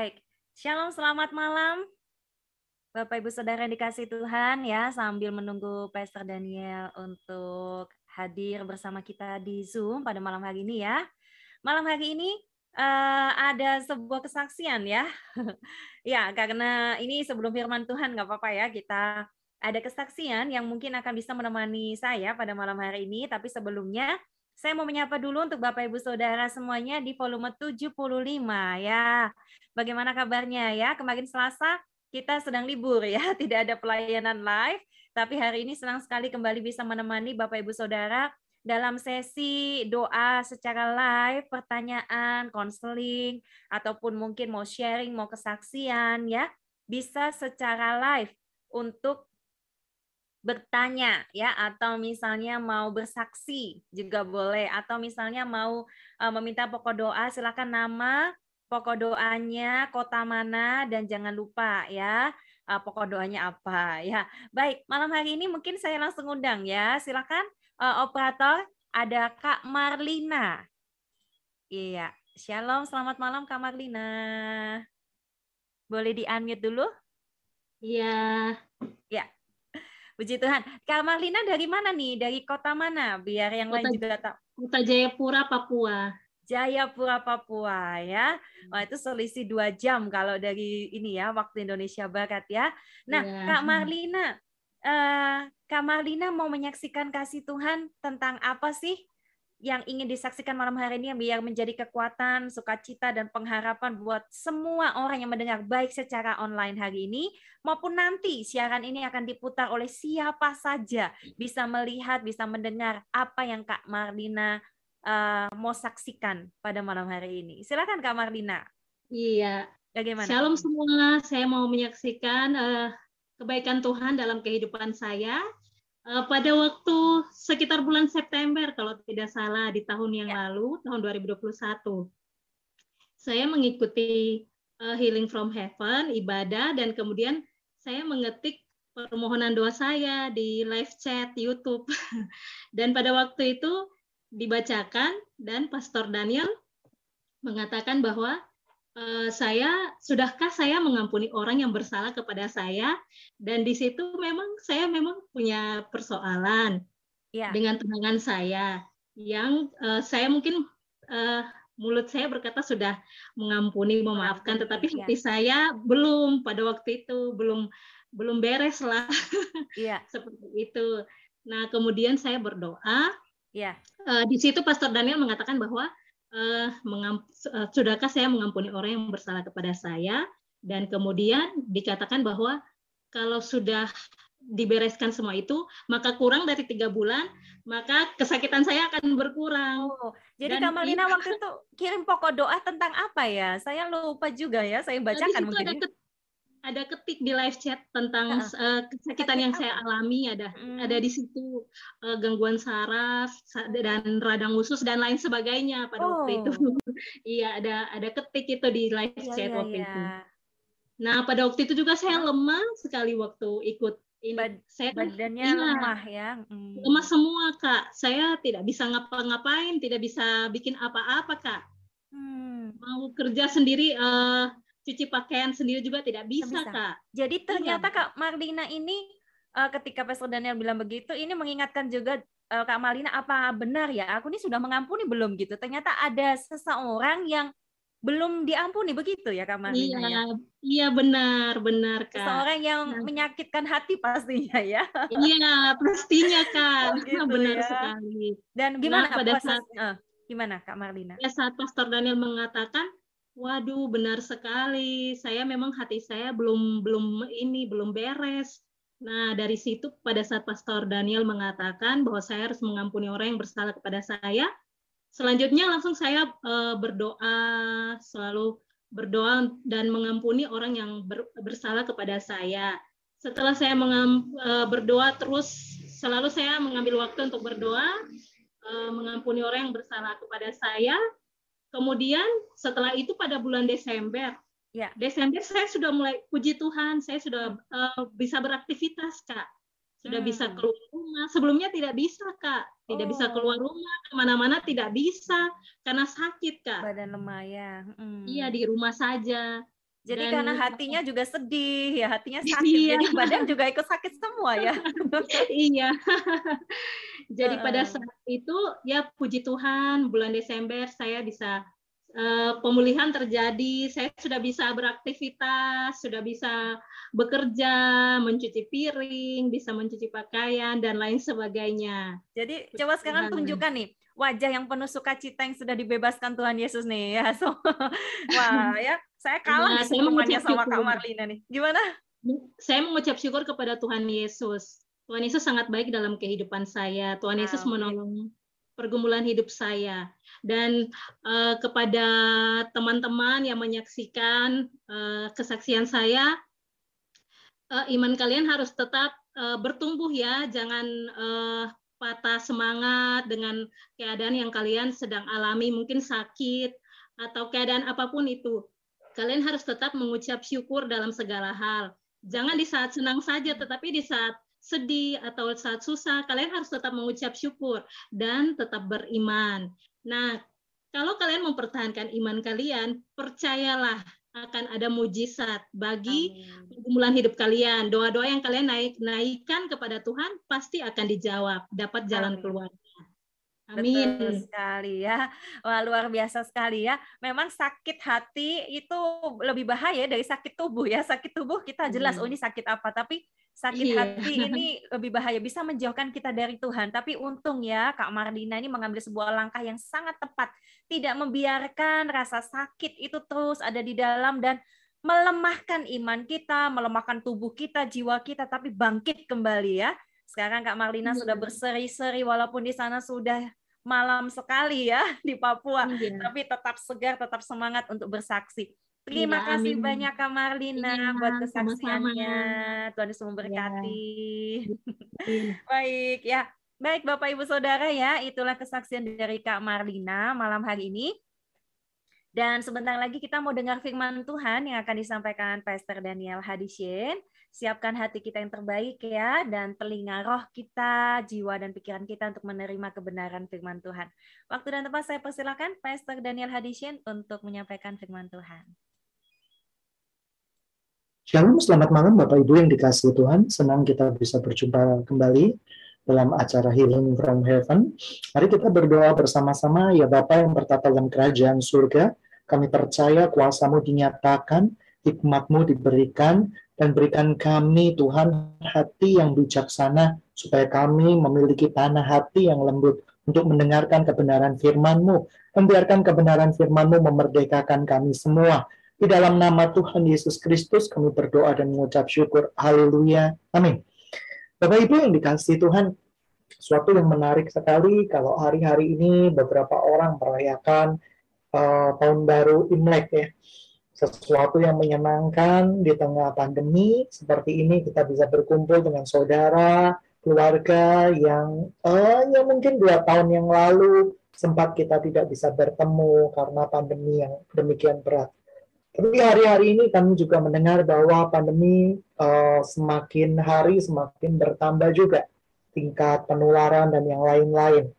Baik, Shalom, selamat malam. Bapak Ibu Saudara yang dikasih Tuhan ya, sambil menunggu Pastor Daniel untuk hadir bersama kita di Zoom pada malam hari ini ya. Malam hari ini uh, ada sebuah kesaksian ya. ya, karena ini sebelum firman Tuhan nggak apa-apa ya, kita ada kesaksian yang mungkin akan bisa menemani saya pada malam hari ini, tapi sebelumnya saya mau menyapa dulu untuk Bapak Ibu Saudara semuanya di volume 75 ya. Bagaimana kabarnya ya? Kemarin Selasa kita sedang libur ya, tidak ada pelayanan live, tapi hari ini senang sekali kembali bisa menemani Bapak Ibu Saudara dalam sesi doa secara live, pertanyaan, konseling, ataupun mungkin mau sharing, mau kesaksian ya, bisa secara live untuk bertanya ya atau misalnya mau bersaksi juga boleh atau misalnya mau uh, meminta pokok doa silakan nama pokok doanya kota mana dan jangan lupa ya uh, pokok doanya apa ya. Baik malam hari ini mungkin saya langsung undang ya. Silakan uh, operator ada Kak Marlina. Iya Shalom selamat malam Kak Marlina. Boleh di unmute dulu? Iya. Ya, Puji Tuhan. Kak Marlina dari mana nih? Dari kota mana? Biar yang kota, lain juga tahu. Kota Jayapura, Papua. Jayapura, Papua ya. Wah itu selisih dua jam kalau dari ini ya waktu Indonesia Barat ya. Nah, ya. Kak Marlina, uh, Kak Marlina mau menyaksikan kasih Tuhan tentang apa sih? Yang ingin disaksikan malam hari ini yang biar menjadi kekuatan, sukacita dan pengharapan buat semua orang yang mendengar baik secara online hari ini maupun nanti siaran ini akan diputar oleh siapa saja bisa melihat, bisa mendengar apa yang Kak Marlina uh, mau saksikan pada malam hari ini. Silakan Kak Marlina. Iya. Bagaimana? Shalom semua. Saya mau menyaksikan uh, kebaikan Tuhan dalam kehidupan saya pada waktu sekitar bulan September kalau tidak salah di tahun yang ya. lalu tahun 2021 saya mengikuti uh, Healing from Heaven ibadah dan kemudian saya mengetik permohonan doa saya di live chat YouTube dan pada waktu itu dibacakan dan Pastor Daniel mengatakan bahwa Uh, saya sudahkah saya mengampuni orang yang bersalah kepada saya dan di situ memang saya memang punya persoalan ya. dengan tunangan saya yang uh, saya mungkin uh, mulut saya berkata sudah mengampuni memaafkan tetapi ya. hati saya belum pada waktu itu belum belum beres lah ya. seperti itu nah kemudian saya berdoa ya. uh, di situ Pastor Daniel mengatakan bahwa uh, mengamp uh, sudahkah saya mengampuni orang yang bersalah kepada saya dan kemudian dikatakan bahwa kalau sudah dibereskan semua itu maka kurang dari tiga bulan maka kesakitan saya akan berkurang. Oh, jadi Dan Kamalina waktu itu kirim pokok doa tentang apa ya? Saya lupa juga ya. Saya bacakan mungkin. Ada ya ada ketik di live chat tentang uh, kesakitan yang saya alami. Ada hmm. ada di situ uh, gangguan saraf dan radang usus dan lain sebagainya pada oh. waktu itu. Iya ada ada ketik itu di live ya, chat ya, waktu ya. itu. Nah pada waktu itu juga saya lemah sekali waktu ikut ini. Bad, saya badannya iya, lemah ya? Hmm. lemah semua kak. Saya tidak bisa ngapa-ngapain tidak bisa bikin apa-apa kak. Hmm. mau kerja sendiri uh, cuci pakaian sendiri juga tidak bisa, bisa. kak. Jadi ternyata iya. kak Marlina ini uh, ketika Pastor Daniel bilang begitu, ini mengingatkan juga uh, kak Marlina apa benar ya? Aku ini sudah mengampuni belum gitu? Ternyata ada seseorang yang belum diampuni begitu ya kak Marlina? Iya, ya? iya benar benar kak. Seseorang yang nah. menyakitkan hati pastinya ya. Iya pastinya kak, oh, gitu, benar ya. sekali. Dan gimana nah, pada proses, saat uh, gimana kak Marlina? Ya saat Pastor Daniel mengatakan Waduh, benar sekali. Saya memang hati saya belum belum ini belum beres. Nah, dari situ pada saat Pastor Daniel mengatakan bahwa saya harus mengampuni orang yang bersalah kepada saya, selanjutnya langsung saya uh, berdoa, selalu berdoa dan mengampuni orang yang ber, bersalah kepada saya. Setelah saya mengam, uh, berdoa terus, selalu saya mengambil waktu untuk berdoa, uh, mengampuni orang yang bersalah kepada saya, Kemudian setelah itu pada bulan Desember, ya. Desember saya sudah mulai puji Tuhan, saya sudah uh, bisa beraktivitas kak, sudah hmm. bisa keluar rumah. Sebelumnya tidak bisa kak, tidak oh. bisa keluar rumah ke mana-mana tidak bisa karena sakit kak. Badan lemah ya. Hmm. Iya di rumah saja. Jadi Dan, karena hatinya juga sedih ya, hatinya sakit, iya. jadi badan juga ikut sakit semua ya. iya. jadi uh, pada saat itu ya puji Tuhan bulan Desember saya bisa uh, pemulihan terjadi, saya sudah bisa beraktivitas, sudah bisa bekerja, mencuci piring, bisa mencuci pakaian dan lain sebagainya. Jadi coba sekarang tunjukkan nih wajah yang penuh sukacita yang sudah dibebaskan Tuhan Yesus nih ya. So, wah ya saya kalah nah, saya mengucap sama Kak Marlina nih. Gimana? Saya mengucap syukur kepada Tuhan Yesus. Tuhan Yesus sangat baik dalam kehidupan saya. Tuhan Yesus Amin. menolong pergumulan hidup saya dan uh, kepada teman-teman yang menyaksikan uh, kesaksian saya uh, iman kalian harus tetap uh, bertumbuh ya jangan uh, patah semangat dengan keadaan yang kalian sedang alami mungkin sakit atau keadaan apa pun itu kalian harus tetap mengucap syukur dalam segala hal. Jangan di saat senang saja, tetapi di saat sedih atau saat susah, kalian harus tetap mengucap syukur dan tetap beriman. Nah, kalau kalian mempertahankan iman kalian, percayalah akan ada mujizat bagi pergumulan hidup kalian. Doa-doa yang kalian naik naikkan kepada Tuhan pasti akan dijawab, dapat jalan keluar. Amin. Betul sekali ya. Wah, luar biasa sekali ya. Memang sakit hati itu lebih bahaya dari sakit tubuh ya. Sakit tubuh kita jelas hmm. oh ini sakit apa, tapi sakit iya. hati ini lebih bahaya bisa menjauhkan kita dari Tuhan. Tapi untung ya Kak Mardina ini mengambil sebuah langkah yang sangat tepat, tidak membiarkan rasa sakit itu terus ada di dalam dan melemahkan iman kita, melemahkan tubuh kita, jiwa kita, tapi bangkit kembali ya. Sekarang Kak Marlina sudah iya. berseri-seri walaupun di sana sudah malam sekali ya di Papua, iya. tapi tetap segar, tetap semangat untuk bersaksi. Terima ya, kasih amin. banyak Kak Marlina ya, buat kesaksiannya. Tuhan Yesus memberkati. Ya. Baik ya. Baik Bapak Ibu Saudara ya, itulah kesaksian dari Kak Marlina malam hari ini. Dan sebentar lagi kita mau dengar firman Tuhan yang akan disampaikan Pastor Daniel Hadisien. Siapkan hati kita yang terbaik ya, dan telinga roh kita, jiwa dan pikiran kita untuk menerima kebenaran firman Tuhan. Waktu dan tempat saya persilakan Pastor Daniel Hadisien untuk menyampaikan firman Tuhan. Shalom, selamat malam Bapak Ibu yang dikasih Tuhan. Senang kita bisa berjumpa kembali dalam acara Healing from Heaven. Mari kita berdoa bersama-sama, ya Bapak yang bertata dalam kerajaan surga, kami percaya kuasamu dinyatakan, hikmatmu diberikan, dan berikan kami Tuhan hati yang bijaksana supaya kami memiliki tanah hati yang lembut untuk mendengarkan kebenaran firman-Mu. Membiarkan kebenaran firman-Mu memerdekakan kami semua. Di dalam nama Tuhan Yesus Kristus kami berdoa dan mengucap syukur. Haleluya. Amin. Bapak Ibu yang dikasih Tuhan, suatu yang menarik sekali kalau hari-hari ini beberapa orang merayakan uh, tahun baru Imlek ya sesuatu yang menyenangkan di tengah pandemi seperti ini kita bisa berkumpul dengan saudara keluarga yang uh, yang mungkin dua tahun yang lalu sempat kita tidak bisa bertemu karena pandemi yang demikian berat. Tapi hari-hari ini kami juga mendengar bahwa pandemi uh, semakin hari semakin bertambah juga tingkat penularan dan yang lain-lain.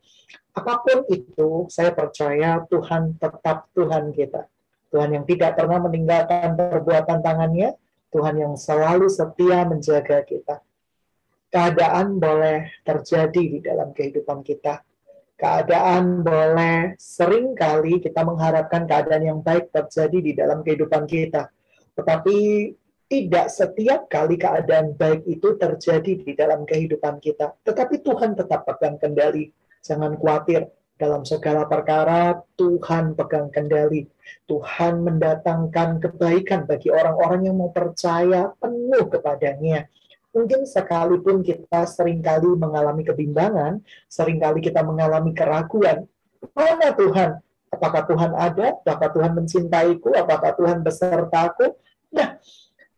Apa pun itu, saya percaya Tuhan tetap Tuhan kita Tuhan yang tidak pernah meninggalkan perbuatan tangannya, Tuhan yang selalu setia menjaga kita. Keadaan boleh terjadi di dalam kehidupan kita. Keadaan boleh sering kali kita mengharapkan keadaan yang baik terjadi di dalam kehidupan kita. Tetapi tidak setiap kali keadaan baik itu terjadi di dalam kehidupan kita. Tetapi Tuhan tetap pegang kendali. Jangan khawatir, dalam segala perkara Tuhan pegang kendali. Tuhan mendatangkan kebaikan bagi orang-orang yang mau percaya penuh kepadanya. Mungkin sekalipun kita sering kali mengalami kebimbangan, sering kali kita mengalami keraguan. Mana Tuhan? Apakah Tuhan ada? Apakah Tuhan mencintaiku? Apakah Tuhan besertaku? Nah,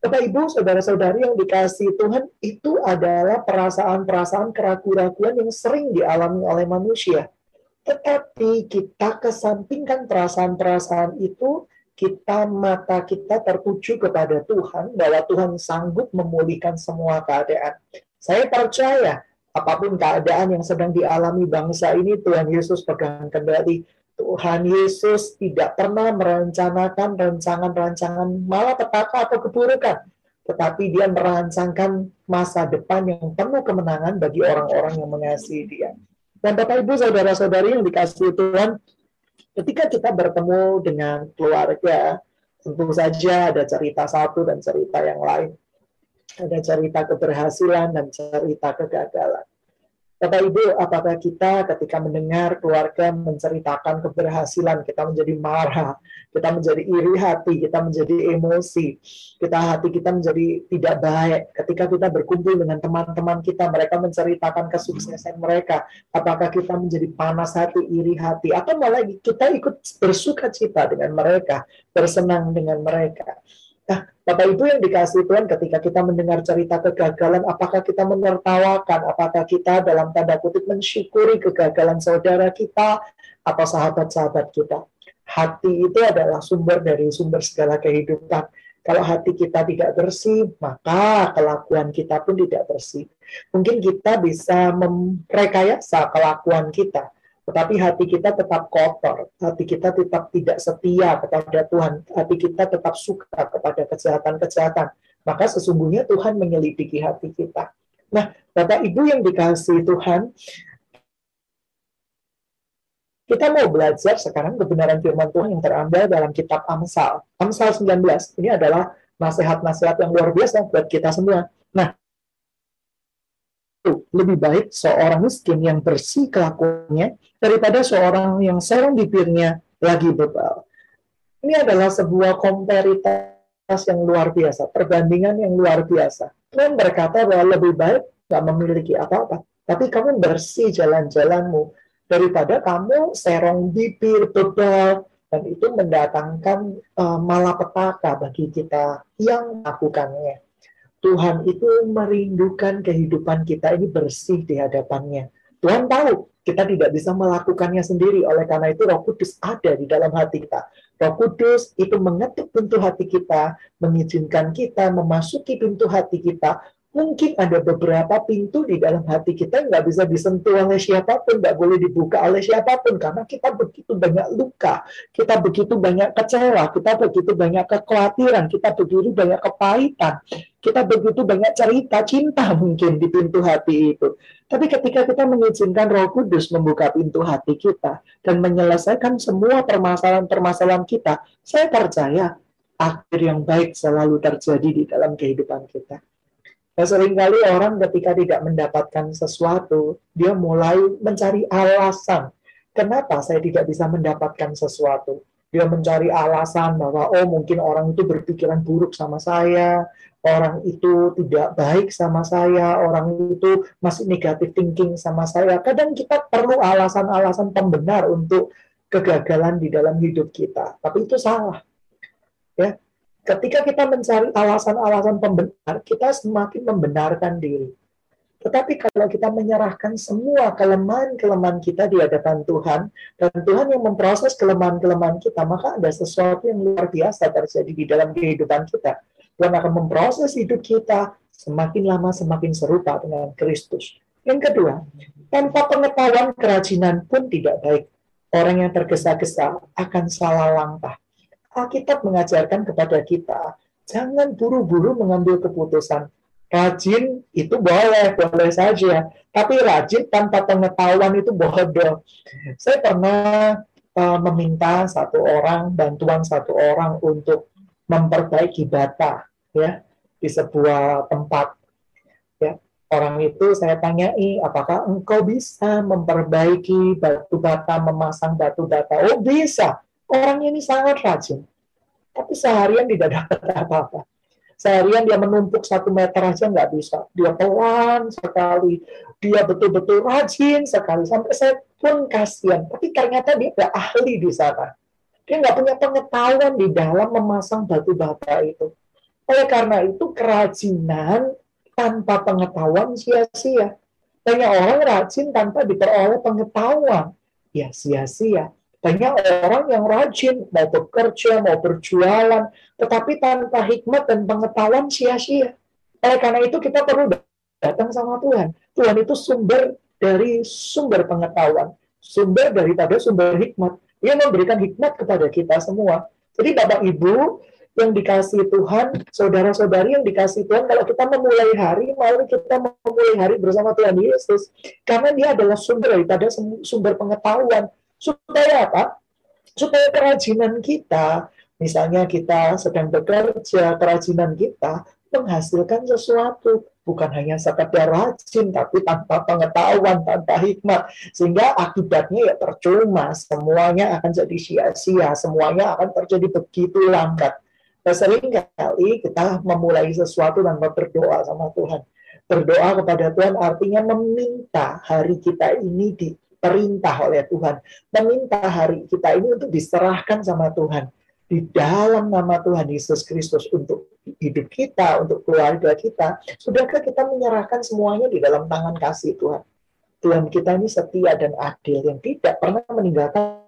Bapak Ibu, saudara-saudari yang dikasih Tuhan, itu adalah perasaan-perasaan keraguan-keraguan yang sering dialami oleh manusia tetapi kita kesampingkan perasaan-perasaan itu, kita mata kita tertuju kepada Tuhan, bahwa Tuhan sanggup memulihkan semua keadaan. Saya percaya, apa pun keadaan yang sedang dialami bangsa ini, Tuhan Yesus pegang kendali. Tuhan Yesus tidak pernah merencanakan rancangan-rancangan malah petaka atau keburukan, tetapi dia merancangkan masa depan yang penuh kemenangan bagi orang-orang yang mengasihi dia. Dan Bapak Ibu saudara-saudari yang dikasihi Tuhan, ketika kita bertemu dengan keluarga, tentu saja ada cerita satu dan cerita yang lain. Ada cerita keberhasilan dan cerita kegagalan. Bapak Ibu, apakah kita ketika mendengar keluarga menceritakan keberhasilan, kita menjadi marah, kita menjadi iri hati, kita menjadi emosi, kita hati kita menjadi tidak baik. Ketika kita berkumpul dengan teman-teman kita, mereka menceritakan kesuksesan mereka, apakah kita menjadi panas hati, iri hati, atau malah kita ikut bersuka cita dengan mereka, bersenang dengan mereka. Bapak Ibu yang dikasih Tuhan, ketika kita mendengar cerita kegagalan, apakah kita menertawakan, apakah kita dalam tanda kutip mensyukuri kegagalan saudara kita atau sahabat-sahabat kita? Hati itu adalah sumber dari sumber segala kehidupan. Kalau hati kita tidak bersih, maka kelakuan kita pun tidak bersih. Mungkin kita bisa merekayasa kelakuan kita, tetapi hati kita tetap kotor, hati kita tetap tidak setia kepada Tuhan, hati kita tetap suka kepada kejahatan-kejahatan, maka sesungguhnya Tuhan menyelidiki hati kita. Nah, Bapak Ibu yang dikasih Tuhan, kita mau belajar sekarang kebenaran firman Tuhan yang terambil dalam kitab Amsal. Amsal 19, ini adalah nasihat-nasihat yang luar biasa buat kita semua. Nah, lebih baik seorang miskin yang bersih kelakuannya daripada seorang yang serong bibirnya lagi bebal. Ini adalah sebuah komparitas yang luar biasa, perbandingan yang luar biasa. Tuhan berkata bahwa lebih baik nggak memiliki apa-apa, tapi kamu bersih jalan-jalanmu daripada kamu serong bibir, bebal, dan itu mendatangkan uh, malapetaka bagi kita yang melakukannya. Tuhan itu merindukan kehidupan kita ini bersih di hadapannya. Tuhan tahu kita tidak bisa melakukannya sendiri. Oleh karena itu Roh Kudus ada di dalam hati kita. Roh Kudus itu mengetuk pintu hati kita, mengizinkan kita memasuki pintu hati kita mungkin ada beberapa pintu di dalam hati kita nggak bisa disentuh oleh siapa pun, nggak boleh dibuka oleh siapa pun karena kita begitu banyak luka, kita begitu banyak kecewa, kita begitu banyak kekhawatiran, kita begitu banyak kepahitan, kita begitu banyak cerita cinta mungkin di pintu hati itu. Tapi ketika kita mengizinkan Roh Kudus membuka pintu hati kita dan menyelesaikan semua permasalahan-permasalahan kita, saya percaya akhir yang baik selalu terjadi di dalam kehidupan kita. Dan sering kali orang ketika tidak mendapatkan sesuatu, dia mulai mencari alasan. Kenapa saya tidak bisa mendapatkan sesuatu? Dia mencari alasan bahwa, oh mungkin orang itu berpikiran buruk sama saya, orang itu tidak baik sama saya, orang itu masih negatif thinking sama saya. Kadang kita perlu alasan-alasan pembenar untuk kegagalan di dalam hidup kita. Tapi itu salah. Ya, Ketika kita mencari alasan-alasan pembenar, kita semakin membenarkan diri. Tetapi kalau kita menyerahkan semua kelemahan-kelemahan kita di hadapan Tuhan, dan Tuhan yang memproses kelemahan-kelemahan kita, maka ada sesuatu yang luar biasa terjadi di dalam kehidupan kita. Tuhan akan memproses hidup kita semakin lama semakin serupa dengan Kristus. Yang kedua, tanpa pengetahuan kerajinan pun tidak baik. Orang yang tergesa-gesa akan salah langkah. Alkitab mengajarkan kepada kita, jangan buru-buru mengambil keputusan. Rajin itu boleh, boleh saja. Tapi rajin tanpa pengetahuan itu bodoh. Saya pernah uh, meminta satu orang, bantuan satu orang untuk memperbaiki data ya di sebuah tempat. Ya, orang itu saya tanyai, apakah engkau bisa memperbaiki batu bata, memasang batu bata? Oh bisa Orang ini sangat rajin. Tapi seharian tidak dapat apa-apa. Seharian dia menumpuk satu meter aja nggak bisa. Dia pelan sekali. Dia betul-betul rajin sekali. Sampai saya pun kasihan. Tapi ternyata dia nggak ahli di sana. Dia nggak punya pengetahuan di dalam memasang batu bata itu. Oleh karena itu kerajinan tanpa pengetahuan sia-sia. Banyak orang rajin tanpa diperoleh pengetahuan. Ya sia-sia. Banyak orang yang rajin, mau bekerja, mau berjualan, tetapi tanpa hikmat dan pengetahuan sia-sia. Oleh karena itu kita perlu datang sama Tuhan. Tuhan itu sumber dari sumber pengetahuan, sumber daripada sumber hikmat. Dia memberikan hikmat kepada kita semua. Jadi Bapak Ibu yang dikasih Tuhan, saudara-saudari yang dikasih Tuhan, kalau kita memulai hari, mari kita memulai hari bersama Tuhan Yesus. Karena dia adalah sumber daripada sumber pengetahuan. Supaya apa? Supaya kerajinan kita, misalnya kita sedang bekerja, kerajinan kita menghasilkan sesuatu. Bukan hanya sekedar rajin tapi tanpa pengetahuan tanpa hikmat. Sehingga akibatnya ya percuma semuanya akan jadi sia-sia semuanya akan terjadi begitu lambat. Nah, sering kali kita memulai sesuatu tanpa berdoa sama Tuhan. Berdoa kepada Tuhan artinya meminta hari kita ini diperintah oleh Tuhan meminta hari kita ini untuk diserahkan sama Tuhan di dalam nama Tuhan Yesus Kristus untuk hidup kita, untuk keluarga kita, sudahkah kita menyerahkan semuanya di dalam tangan kasih Tuhan? Tuhan kita ini setia dan adil yang tidak pernah meninggalkan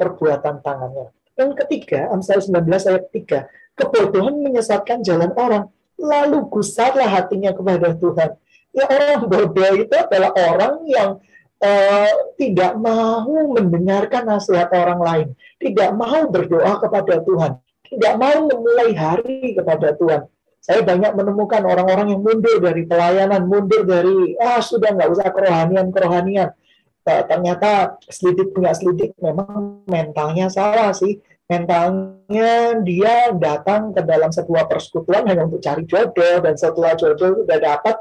perbuatan tangannya. Yang ketiga, Amsal 19 ayat 3, kebodohan menyesatkan jalan orang, lalu gusarlah hatinya kepada Tuhan. Ya orang bodoh itu adalah orang yang uh, tidak mau mendengarkan nasihat orang lain, tidak mau berdoa kepada Tuhan, tidak mau memulai hari kepada Tuhan. Saya banyak menemukan orang-orang yang mundur dari pelayanan, mundur dari ah sudah nggak usah kerohanian-kerohanian. Uh, ternyata selidik punya selidik memang mentalnya salah sih. Mentalnya dia datang ke dalam sebuah persekutuan hanya untuk cari jodoh dan setelah jodoh sudah dapat